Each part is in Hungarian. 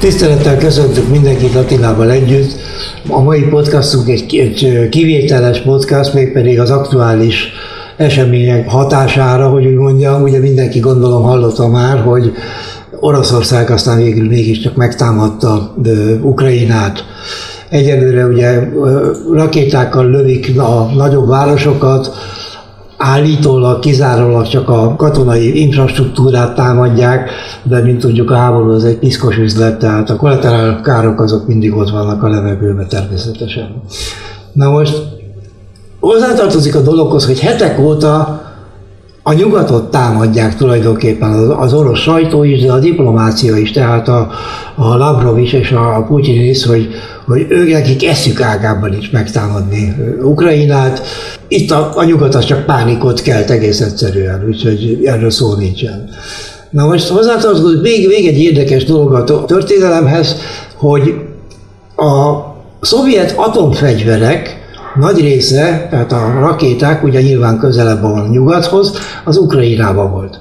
Tisztelettel köszöntök mindenkit Attilával együtt. A mai podcastunk egy, egy kivételes podcast, mégpedig az aktuális események hatására, hogy úgy mondjam, ugye mindenki gondolom hallotta már, hogy Oroszország aztán végül mégiscsak megtámadta Ukrajnát. Egyelőre ugye rakétákkal lövik a nagyobb városokat, állítólag kizárólag csak a katonai infrastruktúrát támadják, de mint tudjuk a háború az egy piszkos üzlet, tehát a kollaterál károk azok mindig ott vannak a levegőben természetesen. Na most hozzátartozik a dologhoz, hogy hetek óta a nyugatot támadják tulajdonképpen az orosz sajtó is, de a diplomácia is, tehát a, a Lavrov is és a Putyin is, hogy, hogy ők nekik eszük ágában is megtámadni Ukrajnát. Itt a, a nyugat az csak pánikot kelt egész egyszerűen, úgyhogy erről szó nincsen. Na most hozzátartozik még, még egy érdekes dolog a történelemhez, hogy a szovjet atomfegyverek nagy része, tehát a rakéták ugye nyilván közelebb van nyugathoz, az Ukrajnában volt.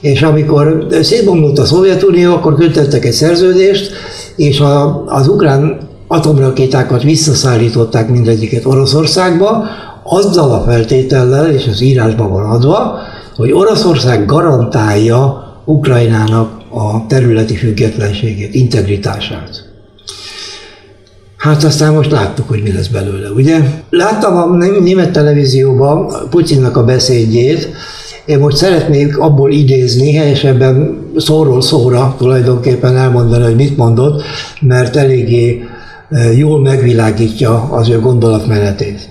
És amikor szétbomlott a Szovjetunió, akkor kötöttek egy szerződést, és a, az ukrán atomrakétákat visszaszállították mindegyiket Oroszországba, azzal a feltétellel, és az írásban van adva, hogy Oroszország garantálja Ukrajnának a területi függetlenségét, integritását. Hát aztán most láttuk, hogy mi lesz belőle, ugye? Láttam a német televízióban Putyinnak a beszédjét, én most szeretnék abból idézni, helyesebben szóról szóra tulajdonképpen elmondani, hogy mit mondott, mert eléggé e, jól megvilágítja az ő gondolatmenetét.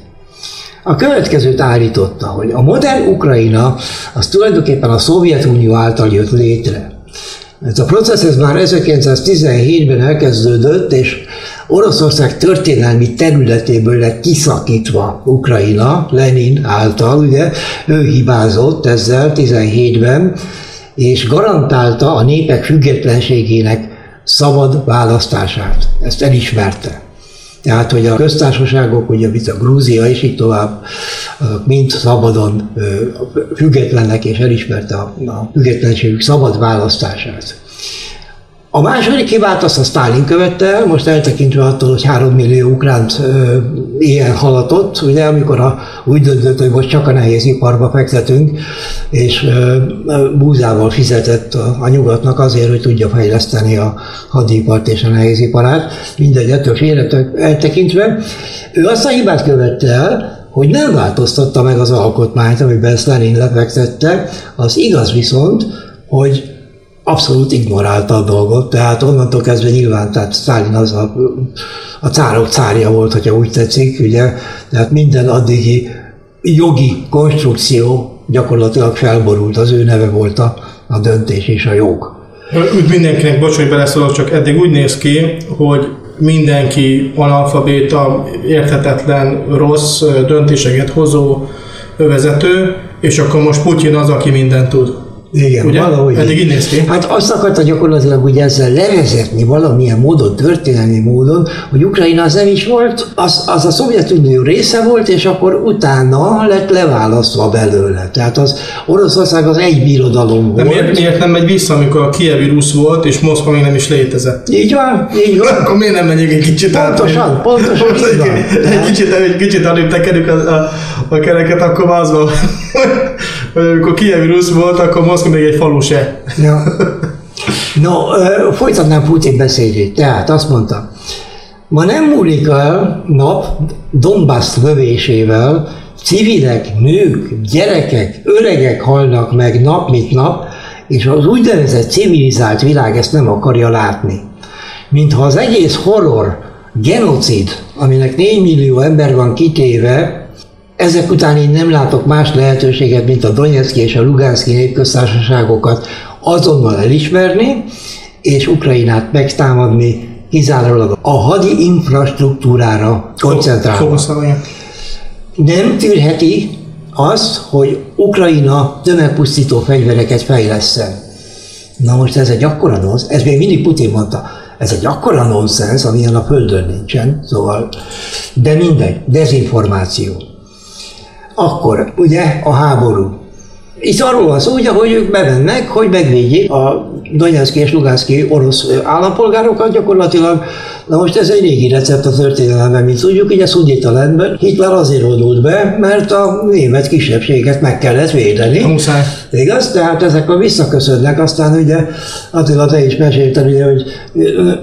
A következőt állította, hogy a modern Ukrajna az tulajdonképpen a Szovjetunió által jött létre. Ez a processz ez már 1917-ben elkezdődött, és Oroszország történelmi területéből lett kiszakítva Ukrajna, Lenin által, ugye, ő hibázott ezzel 17-ben, és garantálta a népek függetlenségének szabad választását. Ezt elismerte. Tehát, hogy a köztársaságok, ugye mint a Grúzia és így tovább, mind szabadon függetlenek és elismerte a függetlenségük szabad választását. A második hibát azt a Stalin követte el, most eltekintve attól, hogy három millió ukránt ilyen halatott, ugye, amikor a, úgy döntött, hogy most csak a nehéz iparba fektetünk, és búzával fizetett a, a nyugatnak azért, hogy tudja fejleszteni a hadipart és a nehéziparát, mindegy, ettől félre eltekintve. Ő azt a hibát követte el, hogy nem változtatta meg az alkotmányt, amiben Stalin lefektette, az igaz viszont, hogy abszolút ignorálta a dolgot, tehát onnantól kezdve nyilván, tehát Stalin az a, a cárok cárja volt, hogyha úgy tetszik, ugye, tehát minden addigi jogi konstrukció gyakorlatilag felborult, az ő neve volt a, a döntés és a jog. Úgy mindenkinek, bocs, hogy beleszólok, csak eddig úgy néz ki, hogy mindenki analfabéta, érthetetlen, rossz döntéseket hozó vezető, és akkor most Putyin az, aki mindent tud. Igen, Ugye? valahogy. Eddig így néz ki. Hát azt akarta gyakorlatilag ugye ezzel levezetni valamilyen módon, történelmi módon, hogy Ukrajna az nem is volt, az, az a Szovjetunió része volt, és akkor utána lett leválasztva belőle. Tehát az Oroszország az egy birodalom De volt. miért, miért nem megy vissza, amikor a kievi rusz volt, és Moszkva még nem is létezett? Így van, így van. Akkor miért nem megyünk egy kicsit át? Pontosan, pontosan Most így van. egy, kicsit, egy kicsit alig tekerjük a, a, a kereket, akkor az van, amikor kievi rusz volt, akkor Moszkva még egy falu se. Ja. No, folytatnám Putin beszédét. Tehát azt mondta, ma nem múlik el nap Donbass lövésével, civilek, nők, gyerekek, öregek halnak meg nap mint nap, és az úgynevezett civilizált világ ezt nem akarja látni. Mintha az egész horror, genocid, aminek 4 millió ember van kitéve, ezek után én nem látok más lehetőséget, mint a Donetszki és a Luganszki népköztársaságokat azonnal elismerni, és Ukrajnát megtámadni kizárólag a hadi infrastruktúrára koncentrálva. Nem tűrheti azt, hogy Ukrajna tömegpusztító fegyvereket fejleszten. Na most ez egy akkora nonsz, ez még mindig Putin mondta, ez egy akkora nonsens, amilyen a Földön nincsen, szóval, de mindegy, dezinformáció. Akkor ugye a háború. itt arról van szó, ugye, hogy ők bemennek, hogy megvédjék a Donetszki és Luganszki orosz állampolgárokat gyakorlatilag. Na most ez egy régi recept a történelemben, mint tudjuk, ugye Szudita Landben Hitler azért oldult be, mert a német kisebbséget meg kellett védeni. Muszáj. Igaz? Tehát ezek a visszaköszönnek, aztán ugye Attila, te is mesélted, ugye, hogy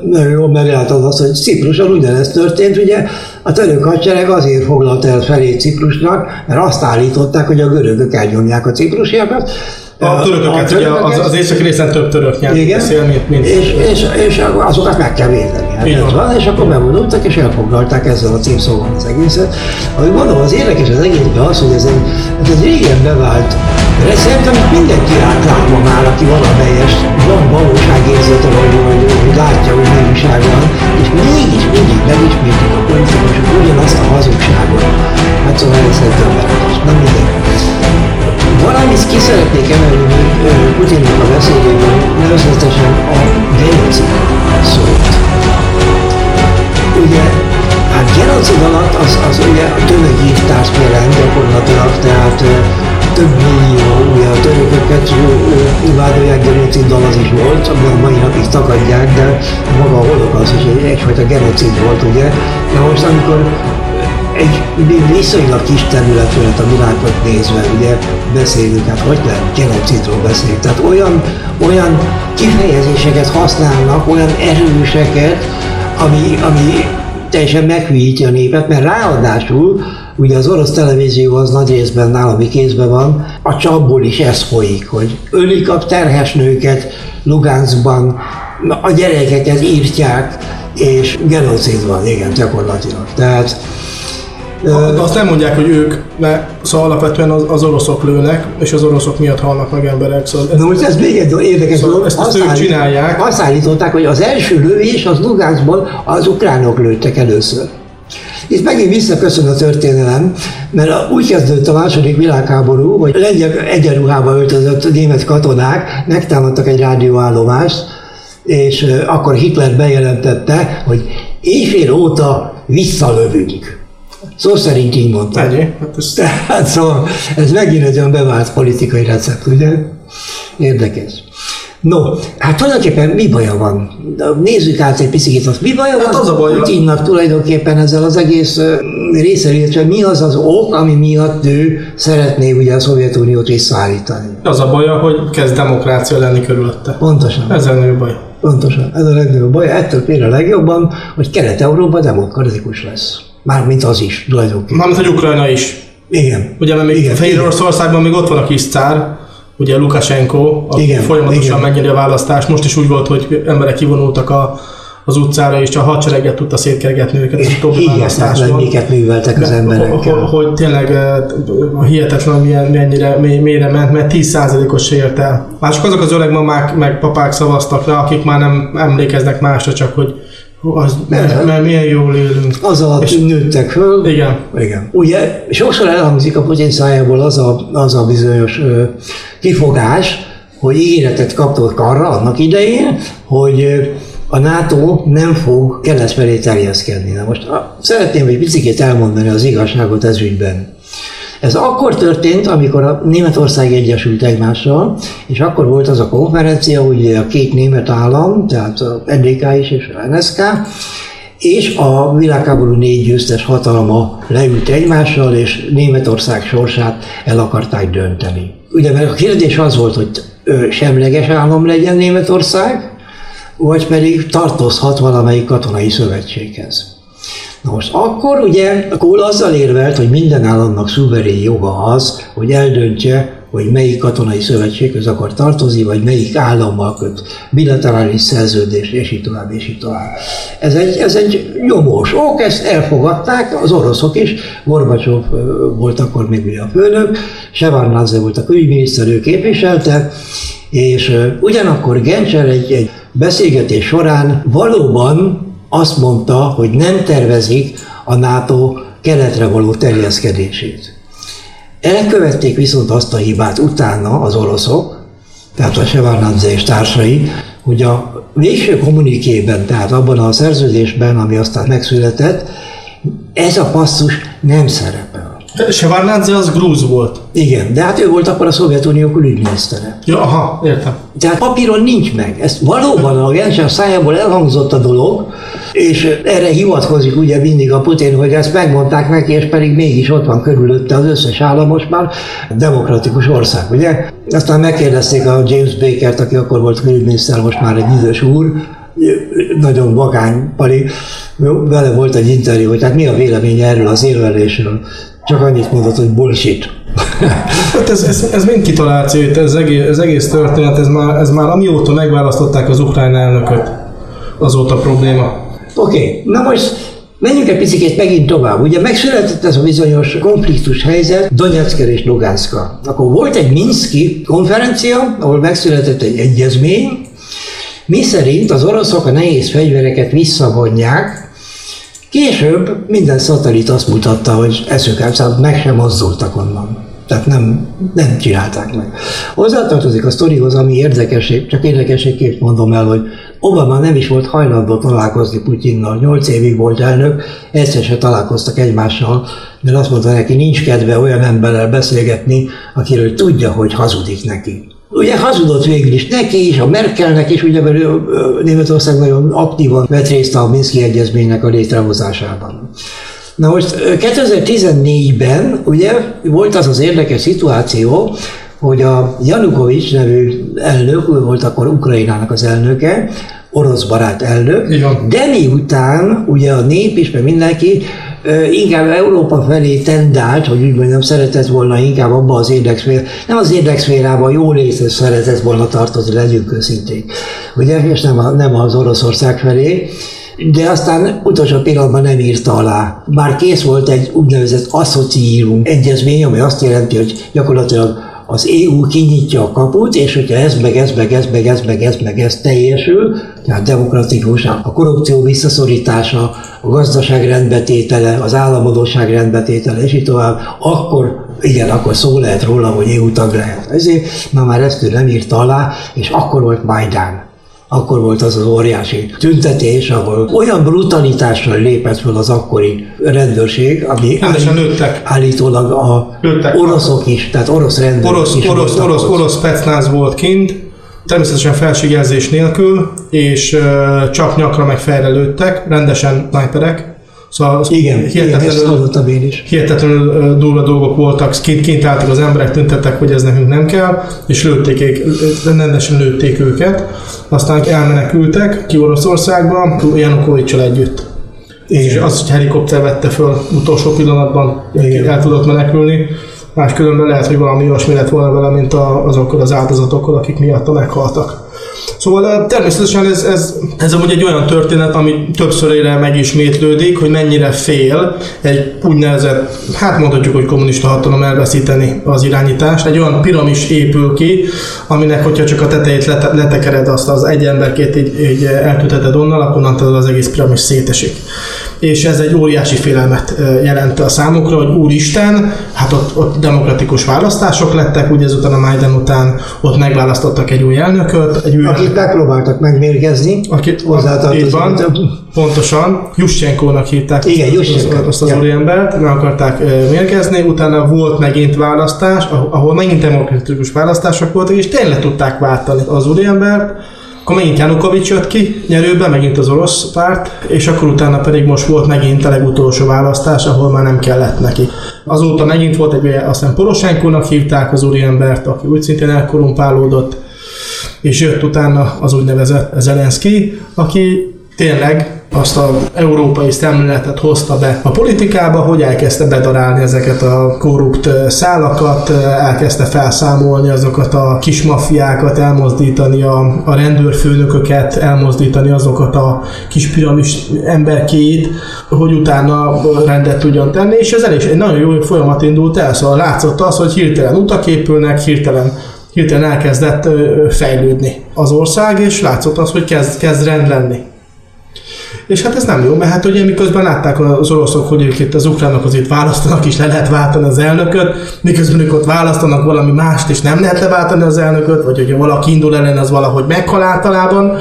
nagyon jól meglátod azt, hogy Cipruson ugyanezt történt, ugye a török hadsereg azért foglalt el felé Ciprusnak, mert azt állították, hogy a görögök elnyomják a ciprusiakat, a törököket, ugye az, az északi részen több török nyelv Igen. beszél, mint, mint és, és, és azokat meg kell védeni. Hát ez van. és akkor bevonultak, és elfoglalták ezzel a címszóval az egészet. Ahogy mondom, az érdekes az egészben az, hogy ez egy, ez egy régen bevált recept, amit mindenki átlátva már, aki valamelyes van valóságérzete, vagy, vagy, vagy látja, hogy mi újság van, és mégis mindig megismétlik a politikusok ugyanazt a hazugságot. Hát szóval ö, Putinnak a beszédében, nevezetesen a genocid szót. Ugye, hát genocid alatt az, az ugye a tömegírtást jelent gyakorlatilag, tehát több millió, ugye a törököket vádolják genociddal, az is volt, ami a mai napig tagadják, de maga a holokasz is egy, egyfajta genocid volt, ugye. De most amikor egy viszonylag kis területről a világot nézve, ugye beszélünk, hát hogy lehet genocidról beszélni. Tehát olyan, olyan kifejezéseket használnak, olyan erőseket, ami, ami teljesen meghűíti a népet, mert ráadásul ugye az orosz televízió az nagy részben állami kézben van, a csapból is ez folyik, hogy ölik a terhes nőket Luganskban, a gyerekeket írtják, és genocid van, igen, gyakorlatilag. Tehát De azt nem mondják, hogy ők, mert szóval alapvetően az, az oroszok lőnek, és az oroszok miatt halnak meg emberek. Szóval ez, Na most ez még egy érdekes Szóval dolog. ezt- ezt ők csinálják. Azt állították, hogy az első lövés az Luganskból az ukránok lőttek először. Itt megint visszaköszön a történelem, mert úgy kezdődött a második világháború, hogy lengyel egyenruhába öltözött német katonák megtámadtak egy rádióállomást, és akkor Hitler bejelentette, hogy éjfél óta visszalövünk. Szó szerint így mondta. ennyi. Hát ez, Tehát szóval ez megint egy olyan bevált politikai recept, ugye? Érdekes. No, hát tulajdonképpen mi baja van? Nézzük át egy picit azt, mi baja Hát van az a baja- Putinnak tulajdonképpen ezzel az egész illetve mi az az ok, ami miatt ő szeretné ugye a Szovjetuniót visszaállítani. az a baja, hogy kezd demokrácia lenni körülötte. Pontosan. Ez a legnagyobb baj. Pontosan. Ez a legnagyobb baj. Ettől például a legjobban, hogy Kelet-Európa demokratikus lesz. Mármint az is, tulajdonképpen. Mármint, hogy Ukrajna is. Igen. Ugye, mert még Igen, Fehér Oroszországban még ott van a kis cár, ugye Lukashenko, aki Igen, folyamatosan igen. megnyeri a választást. Most is úgy volt, hogy emberek kivonultak a, az utcára, és a hadsereget tudta szétkergetni őket az utóbbi választáson. miket műveltek az emberekkel. Hogy, hogy tényleg eh, hihetetlen, milyen, mennyire mély, mélyre ment, mert 10%-os se ért el. Már csak azok az öreg mamák meg papák szavaztak rá, akik már nem emlékeznek másra, csak hogy az, mert, mert milyen jól élünk. Az alatt nőttek föl. Igen. Igen. Ugye sokszor elhangzik a Putyin szájából az a, az a bizonyos ö, kifogás, hogy ígéretet kapott arra annak idején, hogy a NATO nem fog kelet felé terjeszkedni. Na most a, szeretném egy picit elmondani az igazságot ez ügyben. Ez akkor történt, amikor a Németország egyesült egymással, és akkor volt az a konferencia, ugye a két német állam, tehát a NDK is és a NSK, és a világháború négy győztes hatalma leült egymással, és Németország sorsát el akarták dönteni. Ugye, mert a kérdés az volt, hogy semleges állam legyen Németország, vagy pedig tartozhat valamelyik katonai szövetséghez. Na most akkor ugye Kohl azzal érvelt, hogy minden államnak szuverén joga az, hogy eldöntse, hogy melyik katonai szövetséghez akar tartozni, vagy melyik állammal köt bilaterális szerződés, és így tovább, és így tovább. Ez egy, ez egy nyomós ok, ezt elfogadták az oroszok is, Gorbacsov volt akkor még ugye a főnök, Sevárnadze volt a külügyminiszter, ő képviselte, és ugyanakkor Genscher egy, egy beszélgetés során valóban azt mondta, hogy nem tervezik a NATO keletre való terjeszkedését. Elkövették viszont azt a hibát utána az oroszok, tehát a Sevárnadze és társai, hogy a végső kommunikében, tehát abban a szerződésben, ami aztán megszületett, ez a passzus nem szerepel. Sevarnadze az grúz volt. Igen, de hát ő volt akkor a Szovjetunió külügyminisztere. Ja, aha, értem. Tehát papíron nincs meg. Ez valóban a Genscher szájából elhangzott a dolog, és erre hivatkozik ugye mindig a Putin, hogy ezt megmondták neki, és pedig mégis ott van körülötte az összes állam most már demokratikus ország, ugye? Aztán megkérdezték a James Baker-t, aki akkor volt külügyminiszter, most már egy idős úr, nagyon vagány pali, vele volt egy interjú, hogy hát mi a véleménye erről az érvelésről. Csak annyit mondott, hogy bullshit. Hát ez, ez, ez mind kitaláció, itt ez egész, ez egész történet, ez már, ez már amióta megválasztották az ukrán elnököt, azóta probléma. Oké, okay. na most Menjünk egy picit megint tovább. Ugye megszületett ez a bizonyos konfliktus helyzet Donetsker és Luganska. Akkor volt egy Minszki konferencia, ahol megszületett egy egyezmény, mi szerint az oroszok a nehéz fegyvereket visszavonják, Később minden szatellit azt mutatta, hogy eszőkápszát meg sem mozdultak onnan. Tehát nem, nem csinálták meg. Hozzátartozik a sztorihoz, ami érdekesség, csak érdekességként mondom el, hogy Obama nem is volt hajlandó találkozni Putyinnal. Nyolc évig volt elnök, egyszer se találkoztak egymással, mert azt mondta neki, nincs kedve olyan emberrel beszélgetni, akiről tudja, hogy hazudik neki. Ugye hazudott végül is neki is, a Merkelnek is, ugye mert Németország nagyon aktívan vett részt a Minszki Egyezménynek a létrehozásában. Na most 2014-ben ugye volt az az érdekes szituáció, hogy a Janukovics nevű elnök, ő volt akkor Ukrajnának az elnöke, orosz barát elnök, Igen. de miután ugye a nép is, meg mindenki inkább Európa felé tendált, hogy úgy mondjam, szeretett volna inkább abba az érdekszfér, nem az érdekszférában jó létre szeretett volna tartozni, legyünk őszinték. Ugye, és nem, a, nem az Oroszország felé, de aztán utolsó pillanatban nem írta alá. Bár kész volt egy úgynevezett asszociírum egyezmény, ami azt jelenti, hogy gyakorlatilag az EU kinyitja a kaput, és hogyha ez meg ez meg ez meg ez meg ez meg ez teljesül, tehát demokratikus, a korrupció visszaszorítása, a gazdaság rendbetétele, az államadóság rendbetétele, és így tovább, akkor igen, akkor szó lehet róla, hogy EU tag lehet. Ezért már már ezt ő nem írta alá, és akkor volt Majdán akkor volt az az óriási tüntetés, ahol olyan brutalitással lépett fel az akkori rendőrség, ami állít, nőttek. állítólag a nőttek. oroszok is, tehát orosz rendőrök orosz, is orosz, orosz, orosz, orosz pecnáz volt kint, természetesen felségjelzés nélkül, és uh, csak nyakra meg fejre lőttek, rendesen sniperek, Szóval igen, hihetetlenül, igen, én is. hihetetlenül durva dolgok voltak, kint, álltak az emberek, tüntettek, hogy ez nekünk nem kell, és lőtték, rendesen lőtték őket. Aztán elmenekültek ki Oroszországba, Janukovicsal együtt. Igen. És azt, hogy helikopter vette föl utolsó pillanatban, Igen. el tudott menekülni. Máskülönben lehet, hogy valami olyasmi lett volna vele, mint azokkal az áldozatokkal, akik miatta meghaltak. Szóval természetesen ez, ez, ez amúgy egy olyan történet, ami többszörére megismétlődik, hogy mennyire fél egy úgynevezett, hát mondhatjuk, hogy kommunista hatalom elveszíteni az irányítást. Egy olyan piramis épül ki, aminek, hogyha csak a tetejét lete, letekered azt az egy emberkét így, így eltüteted onnan, akkor az egész piramis szétesik és ez egy óriási félelmet jelent a számukra, hogy úristen, hát ott, ott demokratikus választások lettek, ugye ezután a Majdan után ott megválasztottak egy új elnököt. Egy új Akit megpróbáltak megmérgezni, akit hozzátartozott. Pontosan, Juschenkónak hívták Igen, azt, azt, az ja. úriembert, meg akarták mérgezni, utána volt megint választás, ahol megint demokratikus választások voltak, és tényleg tudták váltani az úriembert, akkor megint Janukovics jött ki nyerőben, megint az orosz párt, és akkor utána pedig most volt megint a legutolsó választás, ahol már nem kellett neki. Azóta megint volt egy, azt hiszem Poroshenkónak hívták az úriembert, aki úgy szintén elkorumpálódott, és jött utána az úgynevezett Zelenszky, aki tényleg azt az európai szemléletet hozta be a politikába, hogy elkezdte bedarálni ezeket a korrupt szálakat, elkezdte felszámolni azokat a kis mafiákat, elmozdítani a, a rendőrfőnököket, elmozdítani azokat a kis piramis emberkéit, hogy utána rendet tudjon tenni, és ez elég egy nagyon jó folyamat indult el, szóval látszott az, hogy hirtelen utak épülnek, hirtelen hirtelen elkezdett fejlődni az ország, és látszott az, hogy kezd, kezd rend lenni. És hát ez nem jó, mert hát ugye miközben látták az oroszok, hogy ők itt az ukránok azért választanak, és le lehet váltani az elnököt, miközben ők ott választanak valami mást, és nem lehet leváltani az elnököt, vagy hogyha valaki indul ellen, az valahogy meghal általában,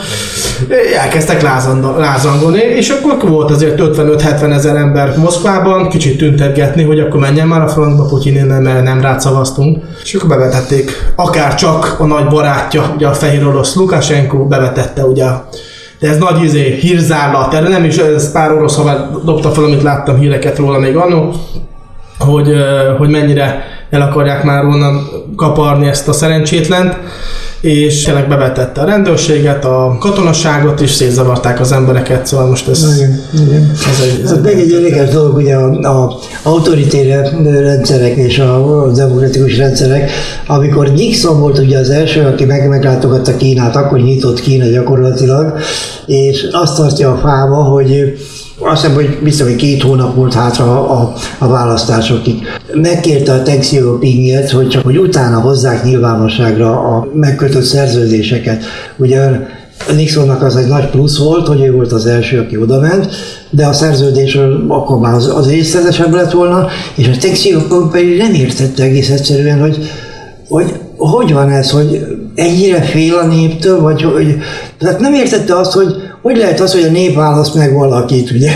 elkezdtek lázangolni, és akkor volt azért 55-70 ezer ember Moszkvában, kicsit tüntetgetni, hogy akkor menjen már a frontba, Putyin mert nem rád. És akkor bevetették, akár csak a nagy barátja, ugye a fehér orosz Lukashenko bevetette ugye de ez nagy izé, hírzállat, erre nem is, ez pár orosz haver dobta fel, amit láttam híreket róla még annó, hogy, hogy mennyire el akarják már onnan kaparni ezt a szerencsétlent és tényleg bevetette a rendőrséget, a katonaságot, és szétzavarták az embereket, szóval most ez... Igen, igen. Ez egy, ez meg egy érdekes dolog, ugye a, a autoritér rendszerek és a, a demokratikus rendszerek, amikor Nixon volt ugye az első, aki meg, meglátogatta Kínát, akkor nyitott Kína gyakorlatilag, és azt tartja a fáma, hogy azt hiszem, hogy biztos, hogy két hónap volt hátra a, a választásokig. Megkérte a Tex Xiaopinget, hogy csak hogy utána hozzák nyilvánosságra a megkötött szerződéseket. Ugye Nixonnak az egy nagy plusz volt, hogy ő volt az első, aki oda ment, de a szerződésről akkor már az, az részletesebb lett volna, és a Xiaoping pedig nem értette egész egyszerűen, hogy, hogy hogy van ez, hogy ennyire fél a néptől, vagy hogy, tehát nem értette azt, hogy hogy lehet az, hogy a nép választ meg valakit, ugye?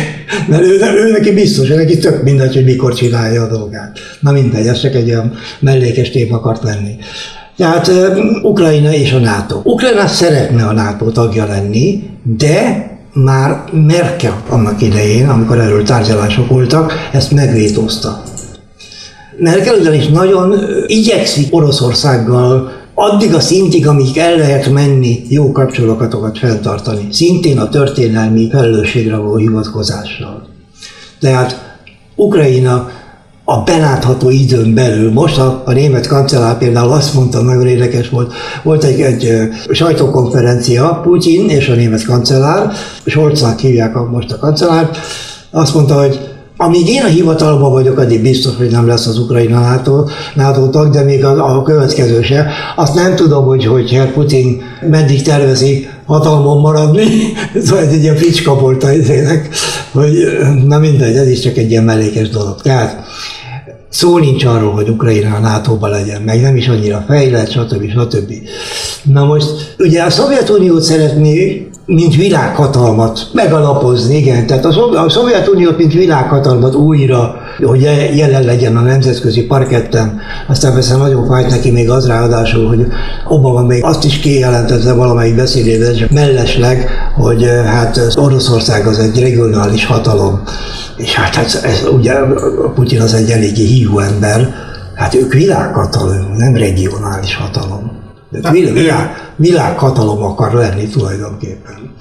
Mert ő, ő neki biztos, hogy neki tök mindegy, hogy mikor csinálja a dolgát. Na mindegy, ez csak egy olyan mellékes tép akart lenni. Tehát Ukrajna és a NATO. Ukrajna szeretne a NATO tagja lenni, de már Merkel annak idején, amikor erről tárgyalások voltak, ezt megvétózta. Merkel ugyanis nagyon igyekszik Oroszországgal addig a szintig, amíg el lehet menni jó kapcsolatokat fenntartani. Szintén a történelmi felelősségre való hivatkozással. Tehát Ukrajna a belátható időn belül, most a, a német kancellár például azt mondta, nagyon érdekes volt, volt egy, egy sajtókonferencia, Putyin és a német kancellár, Scholznak hívják a, most a kancellárt, azt mondta, hogy amíg én a hivatalban vagyok, addig biztos, hogy nem lesz az Ukrajna NATO, NATO tag, de még a, a következő se. Azt nem tudom, hogy, hogy Herr Putin meddig tervezi hatalmon maradni. szóval ez egy ilyen fricska volt a hogy na mindegy, ez is csak egy ilyen mellékes dolog. Tehát szó nincs arról, hogy Ukrajna a nato legyen, meg nem is annyira fejlett, stb. stb. Na most, ugye a Szovjetuniót szeretné mint világhatalmat megalapozni, igen. Tehát a Szovjetuniót, mint világhatalmat újra, hogy jelen legyen a nemzetközi parketten. Aztán persze nagyon fájt neki még az ráadásul, hogy Obama még azt is kijelentette valamelyik beszédében, csak mellesleg, hogy eh, hát Oroszország az egy regionális hatalom. És hát ez, ez ugye Putyin az egy eléggé hívó ember, hát ők világhatalom, nem regionális hatalom. De világ, világhatalom akar lenni tulajdonképpen.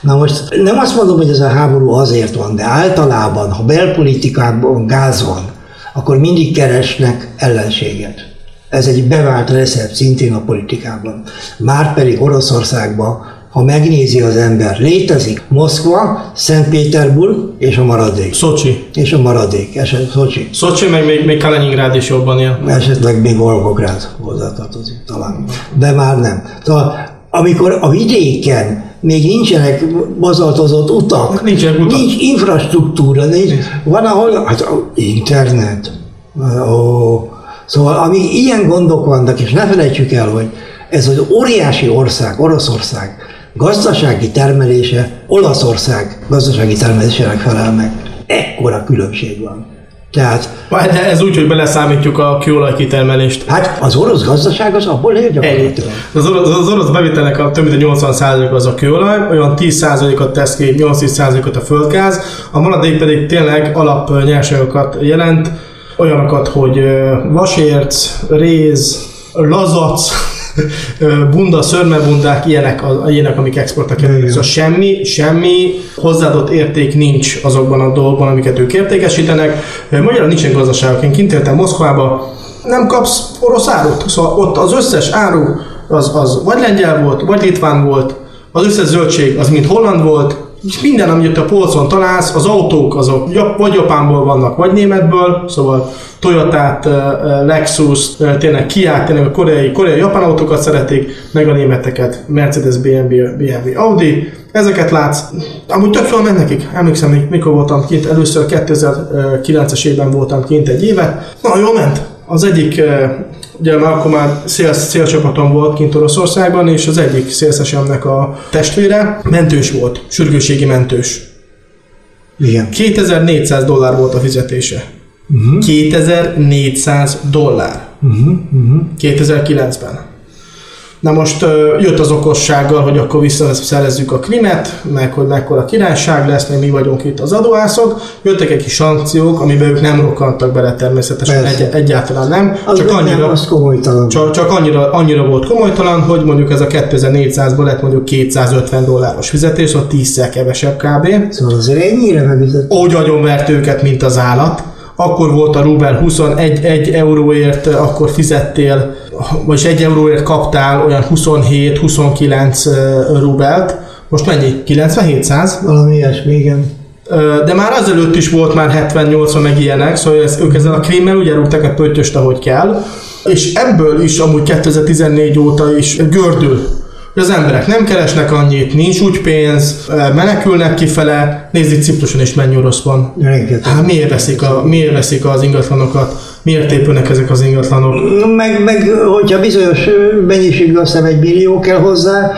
Na most nem azt mondom, hogy ez a háború azért van, de általában, ha belpolitikában gáz van, akkor mindig keresnek ellenséget. Ez egy bevált recept szintén a politikában. Márpedig Oroszországban ha megnézi az ember, létezik Moszkva, Szentpéterburg és a maradék. Szocsi. És a maradék, eset Szocsi. Szocsi, meg még, még Kaliningrád is jobban él. Esetleg még Volgográd hozzátartozik talán, de már nem. Tehát amikor a vidéken még nincsenek bazaltozott utak, nincsenek utak. nincs infrastruktúra, nincs, nincs. van ahol, hát internet, ó, szóval ami ilyen gondok vannak, és ne felejtsük el, hogy ez az óriási ország, Oroszország, gazdasági termelése Olaszország gazdasági termelésének felel meg. Ekkora különbség van. Tehát, de ez úgy, hogy beleszámítjuk a kőolaj kitermelést. Hát az orosz gazdaság az abból él gyakorlatilag. Az orosz, az orosz bevételnek a több mint 80% az a kőolaj, olyan 10%-ot tesz ki, 8-10%-ot a földgáz, a maradék pedig tényleg alap nyersanyagokat jelent, olyanokat, hogy vasérc, réz, lazac, bunda, szörmebundák, ilyenek, ilyenek amik exportra kerülnek. Szóval semmi, semmi hozzáadott érték nincs azokban a dolgokban, amiket ők értékesítenek. Magyarul nincsen gazdaságok. Én kint éltem Moszkvába, nem kapsz orosz árut. Szóval ott az összes áru az, az vagy lengyel volt, vagy litván volt, az összes zöldség az mind holland volt, és minden, amit a polcon találsz, az autók azok vagy Japánból vannak, vagy németből, szóval Toyotát, Lexus, tényleg Kia, tényleg a koreai, koreai japán autókat szeretik, meg a németeket, Mercedes, BMW, BMW, Audi, Ezeket látsz. Amúgy tök jól megy nekik. Emlékszem, még mikor voltam kint. Először 2009-es évben voltam kint egy éve. Na, jól ment. Az egyik, eh, ugye már akkor már szél, szélcsapatom volt kint Oroszországban, és az egyik szélszesemnek a testvére mentős volt, sürgőségi mentős. Igen. 2400 dollár volt a fizetése. Uh-huh. 2400 dollár. Uh-huh. Uh-huh. 2009-ben. Na most jött az okossággal, hogy akkor visszaszerezzük a krimet, meg hogy mekkora királyság lesz, meg mi vagyunk itt az adóászok. Jöttek egy kis szankciók, amiben ők nem rokkantak bele természetesen, egy, egyáltalán nem. Az csak nem, annyira, az komolytalan. csak, csak annyira, annyira volt komolytalan, hogy mondjuk ez a 2400-ból lett mondjuk 250 dolláros fizetés, szóval 10-szer kevesebb kb. Szóval azért ennyire megütött. Úgy agyonvert őket, mint az állat. Akkor volt a Rubel 21 1 euróért, akkor fizettél, vagyis 1 euróért kaptál olyan 27-29 rubelt. Most mennyi? 9700? Valami ilyesmi, igen. De már azelőtt is volt már 70-80 meg ilyenek, szóval ez, ők ezzel a krémmel úgy rúgták a pöttyöst, ahogy kell. És ebből is amúgy 2014 óta is gördül. Hogy Az emberek nem keresnek annyit, nincs úgy pénz, ö, menekülnek kifele, itt Cipruson van. Rengeteg. Hát miért veszik, a, miért veszik az ingatlanokat? Miért épülnek ezek az ingatlanok? Meg, meg, hogyha bizonyos mennyiségű azt hiszem egy millió kell hozzá,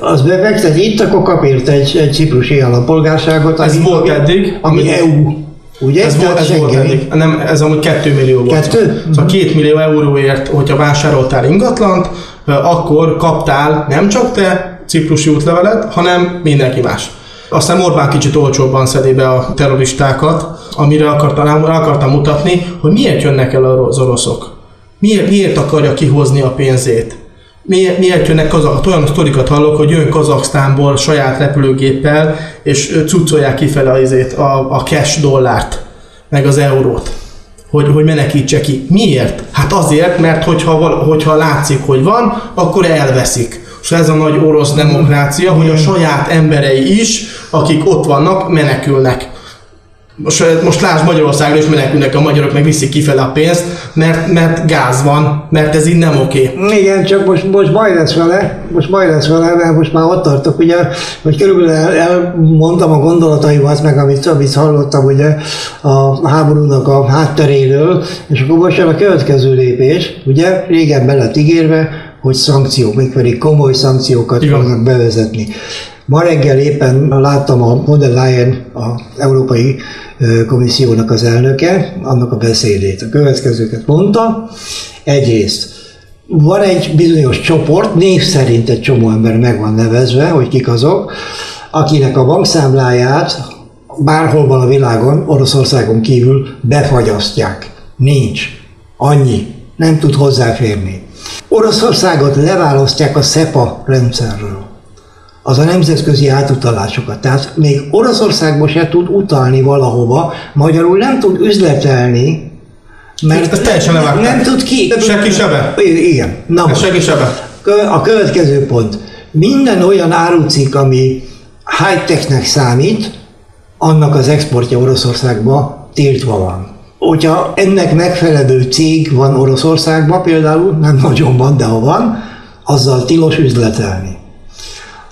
az befektet itt, akkor kap érte egy, egy ciprusi állampolgárságot. Ez ami- volt eddig, Ami amit- EU. Ugye? Ez, volt, ez volt eddig. Nem, ez amúgy 2 millió volt. Kettő? Szóval 2 millió euróért, hogyha vásároltál ingatlant, akkor kaptál nem csak te ciprusi útlevelet, hanem mindenki más. Aztán Orbán kicsit olcsóbban szedi be a terroristákat, amire akartam, akartam mutatni, hogy miért jönnek el az oroszok. Miért, miért akarja kihozni a pénzét? Miért, miért jönnek kazak? Olyan sztorikat hallok, hogy jön Kazaksztánból saját repülőgéppel, és cuccolják kifele a, a cash dollárt, meg az eurót hogy, hogy menekítse ki. Miért? Hát azért, mert hogyha, val- hogyha látszik, hogy van, akkor elveszik. És ez a nagy orosz demokrácia, hogy a saját emberei is, akik ott vannak, menekülnek. Most, most lásd Magyarországra is menekülnek a magyarok, meg viszik kifele a pénzt, mert, mert gáz van, mert ez így nem oké. Igen, csak most, most baj lesz vele, most baj lesz vele, mert most már ott tartok, ugye, hogy körülbelül el, elmondtam a gondolataimat, meg amit, amit hallottam ugye a háborúnak a hátteréről, és akkor most jön a következő lépés, ugye, régen be lett ígérve, hogy szankciók, mégpedig komoly szankciókat Igen. fognak bevezetni. Ma reggel éppen láttam a von der Leyen, az Európai Komissziónak az elnöke, annak a beszédét. A következőket mondta. Egyrészt van egy bizonyos csoport, név szerint egy csomó ember meg van nevezve, hogy kik azok, akinek a bankszámláját bárhol van a világon, Oroszországon kívül befagyasztják. Nincs. Annyi. Nem tud hozzáférni. Oroszországot leválasztják a SEPA rendszerről az a nemzetközi átutalásokat. Tehát még Oroszországba se tud utalni valahova, magyarul nem tud üzletelni, mert Ezt teljesen nem, levágták. nem tud ki. Se ki, se be. I- Igen. Na Ez most, senki sebe. a következő pont. Minden olyan árucikk, ami high-technek számít, annak az exportja Oroszországba tiltva van. Hogyha ennek megfelelő cég van Oroszországban például, nem nagyon van, de ha van, azzal tilos üzletelni.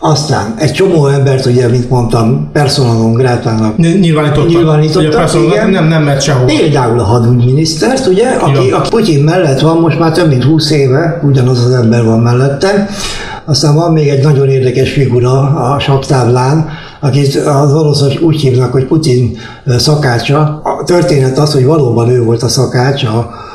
Aztán egy csomó embert, ugye, mint mondtam, personal non gratának Ny- Nyilvánítottak. Nyilvánítottak, Ugye persze, igen. nem, nem megy sehol. Például a hadügyminisztert, ugye, aki, aki Putyin mellett van most már több mint 20 éve, ugyanaz az ember van mellette. Aztán van még egy nagyon érdekes figura a saktáblán, akit az oroszok úgy hívnak, hogy Putyin ö, szakácsa. A történet az, hogy valóban ő volt a szakács a ö,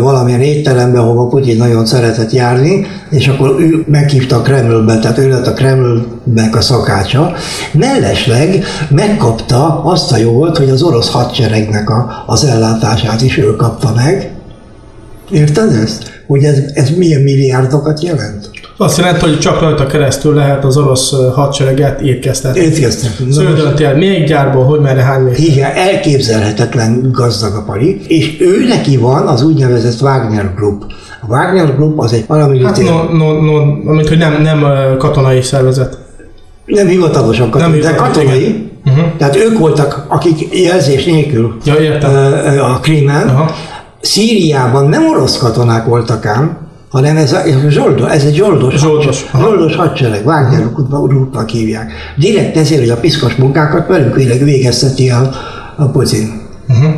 valamilyen étteremben, ahova Putyin nagyon szeretett járni, és akkor ő meghívta Kremlbe, tehát ő lett a Kremlnek a szakácsa. Mellesleg megkapta azt a jogot, hogy az orosz hadseregnek a, az ellátását is ő kapta meg. Érted ezt? Hogy ez, ez milyen milliárdokat jelent? Azt jelenti, hogy csak rajta keresztül lehet az orosz hadsereget étkeztetni. Értkeztek. Szöldönti el még gyárból, hogy merre hány méter. Igen, elképzelhetetlen gazdag a pali, és ő neki van az úgynevezett Wagner Group. A Wagner Group az egy Hát paramilitär, no, no, no, amit, hogy nem, nem katonai szervezet. nem hivatalosan katonai, Nem de katonai. igen. Uh-huh. Tehát ők voltak, akik jelzés nélkül Ja, értem. a Krímen. Aha. Szíriában nem orosz katonák voltak ám, hanem ez, a, ez, a zsoldos, ez egy zsoldos, Zsoldos, hadsereg, zsoldos hadsereg, Wagner útnak hívják. Direkt ezért, hogy a piszkos munkákat velük végezteti a, a Putin. Uh-huh.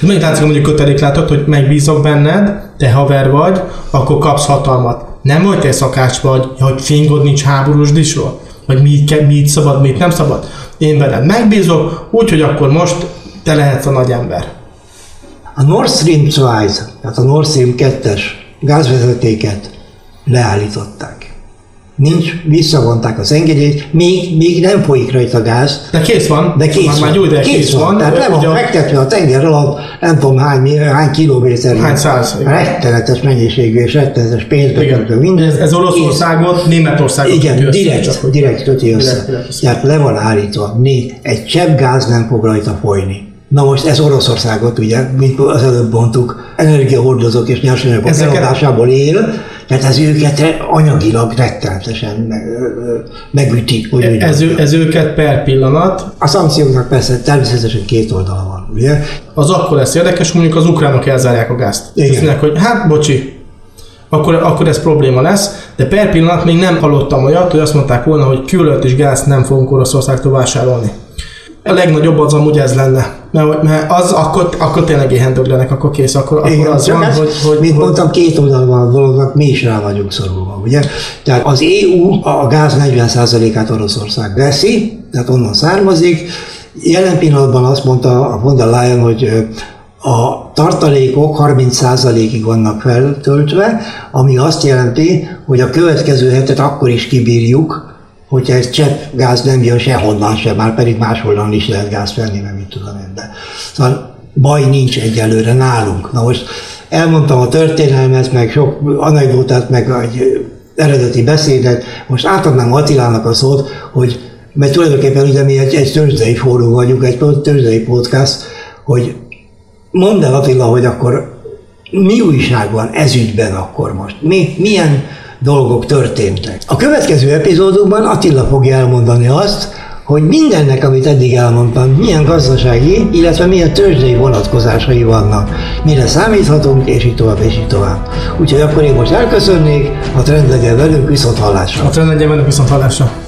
Még látszik, mondjuk kötelék látod, hogy megbízok benned, te haver vagy, akkor kapsz hatalmat. Nem vagy te szakács vagy, hogy fingod nincs háborús disról? Vagy mit, mit szabad, mit nem szabad? Én veled megbízok, úgyhogy akkor most te lehetsz a nagy ember. A Nord Stream 2, tehát a Nord Stream 2-es gázvezetéket leállították. Nincs, visszavonták az engedélyt, még, még nem folyik rajta gáz. De kész van. De kész van. Már de kész, kész van. van. Tehát le van fektetve a tenger alatt, nem tudom hány, hány kilométer. Hány száz. Rettenetes mennyiségű és rettenetes pénzbe minden. Ez, ez Oroszországot, Németországot Igen, köti össze, direkt, hogy- direkt köti össze. Direkt, direkt össze. Tehát le van állítva. Né, egy csepp gáz nem fog rajta folyni. Na most ez Oroszországot, ugye, mint az előbb mondtuk, energiahordozók és nyersanyagok eladásából él, tehát ez őket anyagilag rettenetesen megüti. Hogy Ez, ő- ez őket per pillanat. A szankcióknak persze természetesen két oldala van, ugye? Az akkor lesz érdekes, mondjuk az ukránok elzárják a gázt. Igen. Azt mondják, hogy hát bocsi, akkor, akkor ez probléma lesz, de per pillanat még nem hallottam olyat, hogy azt mondták volna, hogy külölt és gázt nem fogunk Oroszországtól vásárolni. A legnagyobb az amúgy ez lenne, mert, mert az akkor, akkor tényleg éhen döglenek, akkor kész, akkor, akkor Igen, az csak van, ez, hogy, hogy, mint hogy mondtam, két oldal van a dolognak, mi is rá vagyunk szorulva, ugye? Tehát az EU a gáz 40%-át Oroszország veszi, tehát onnan származik. Jelen pillanatban azt mondta a von der Leyen, hogy a tartalékok 30%-ig vannak feltöltve, ami azt jelenti, hogy a következő hetet akkor is kibírjuk, hogyha egy csepp gáz nem jön sehonnan sem, már pedig máshonnan is lehet gáz venni, mert mit tudom én. De. Szóval baj nincs egyelőre nálunk. Na most elmondtam a történelmet, meg sok anekdotát, meg egy eredeti beszédet. Most átadnám Attilának a szót, hogy mert tulajdonképpen ugye mi egy, egy törzsdei fórum vagyunk, egy törzsdei podcast, hogy mondd el Attila, hogy akkor mi újság van ez ügyben akkor most? Mi, milyen dolgok történtek? A következő epizódokban Attila fogja elmondani azt, hogy mindennek, amit eddig elmondtam, milyen gazdasági, illetve milyen tőzsdei vonatkozásai vannak, mire számíthatunk, és így tovább, és így tovább. Úgyhogy akkor én most elköszönnék, a trend legyen velünk, viszont hallásra. a trend legyen mennek viszont hallásra.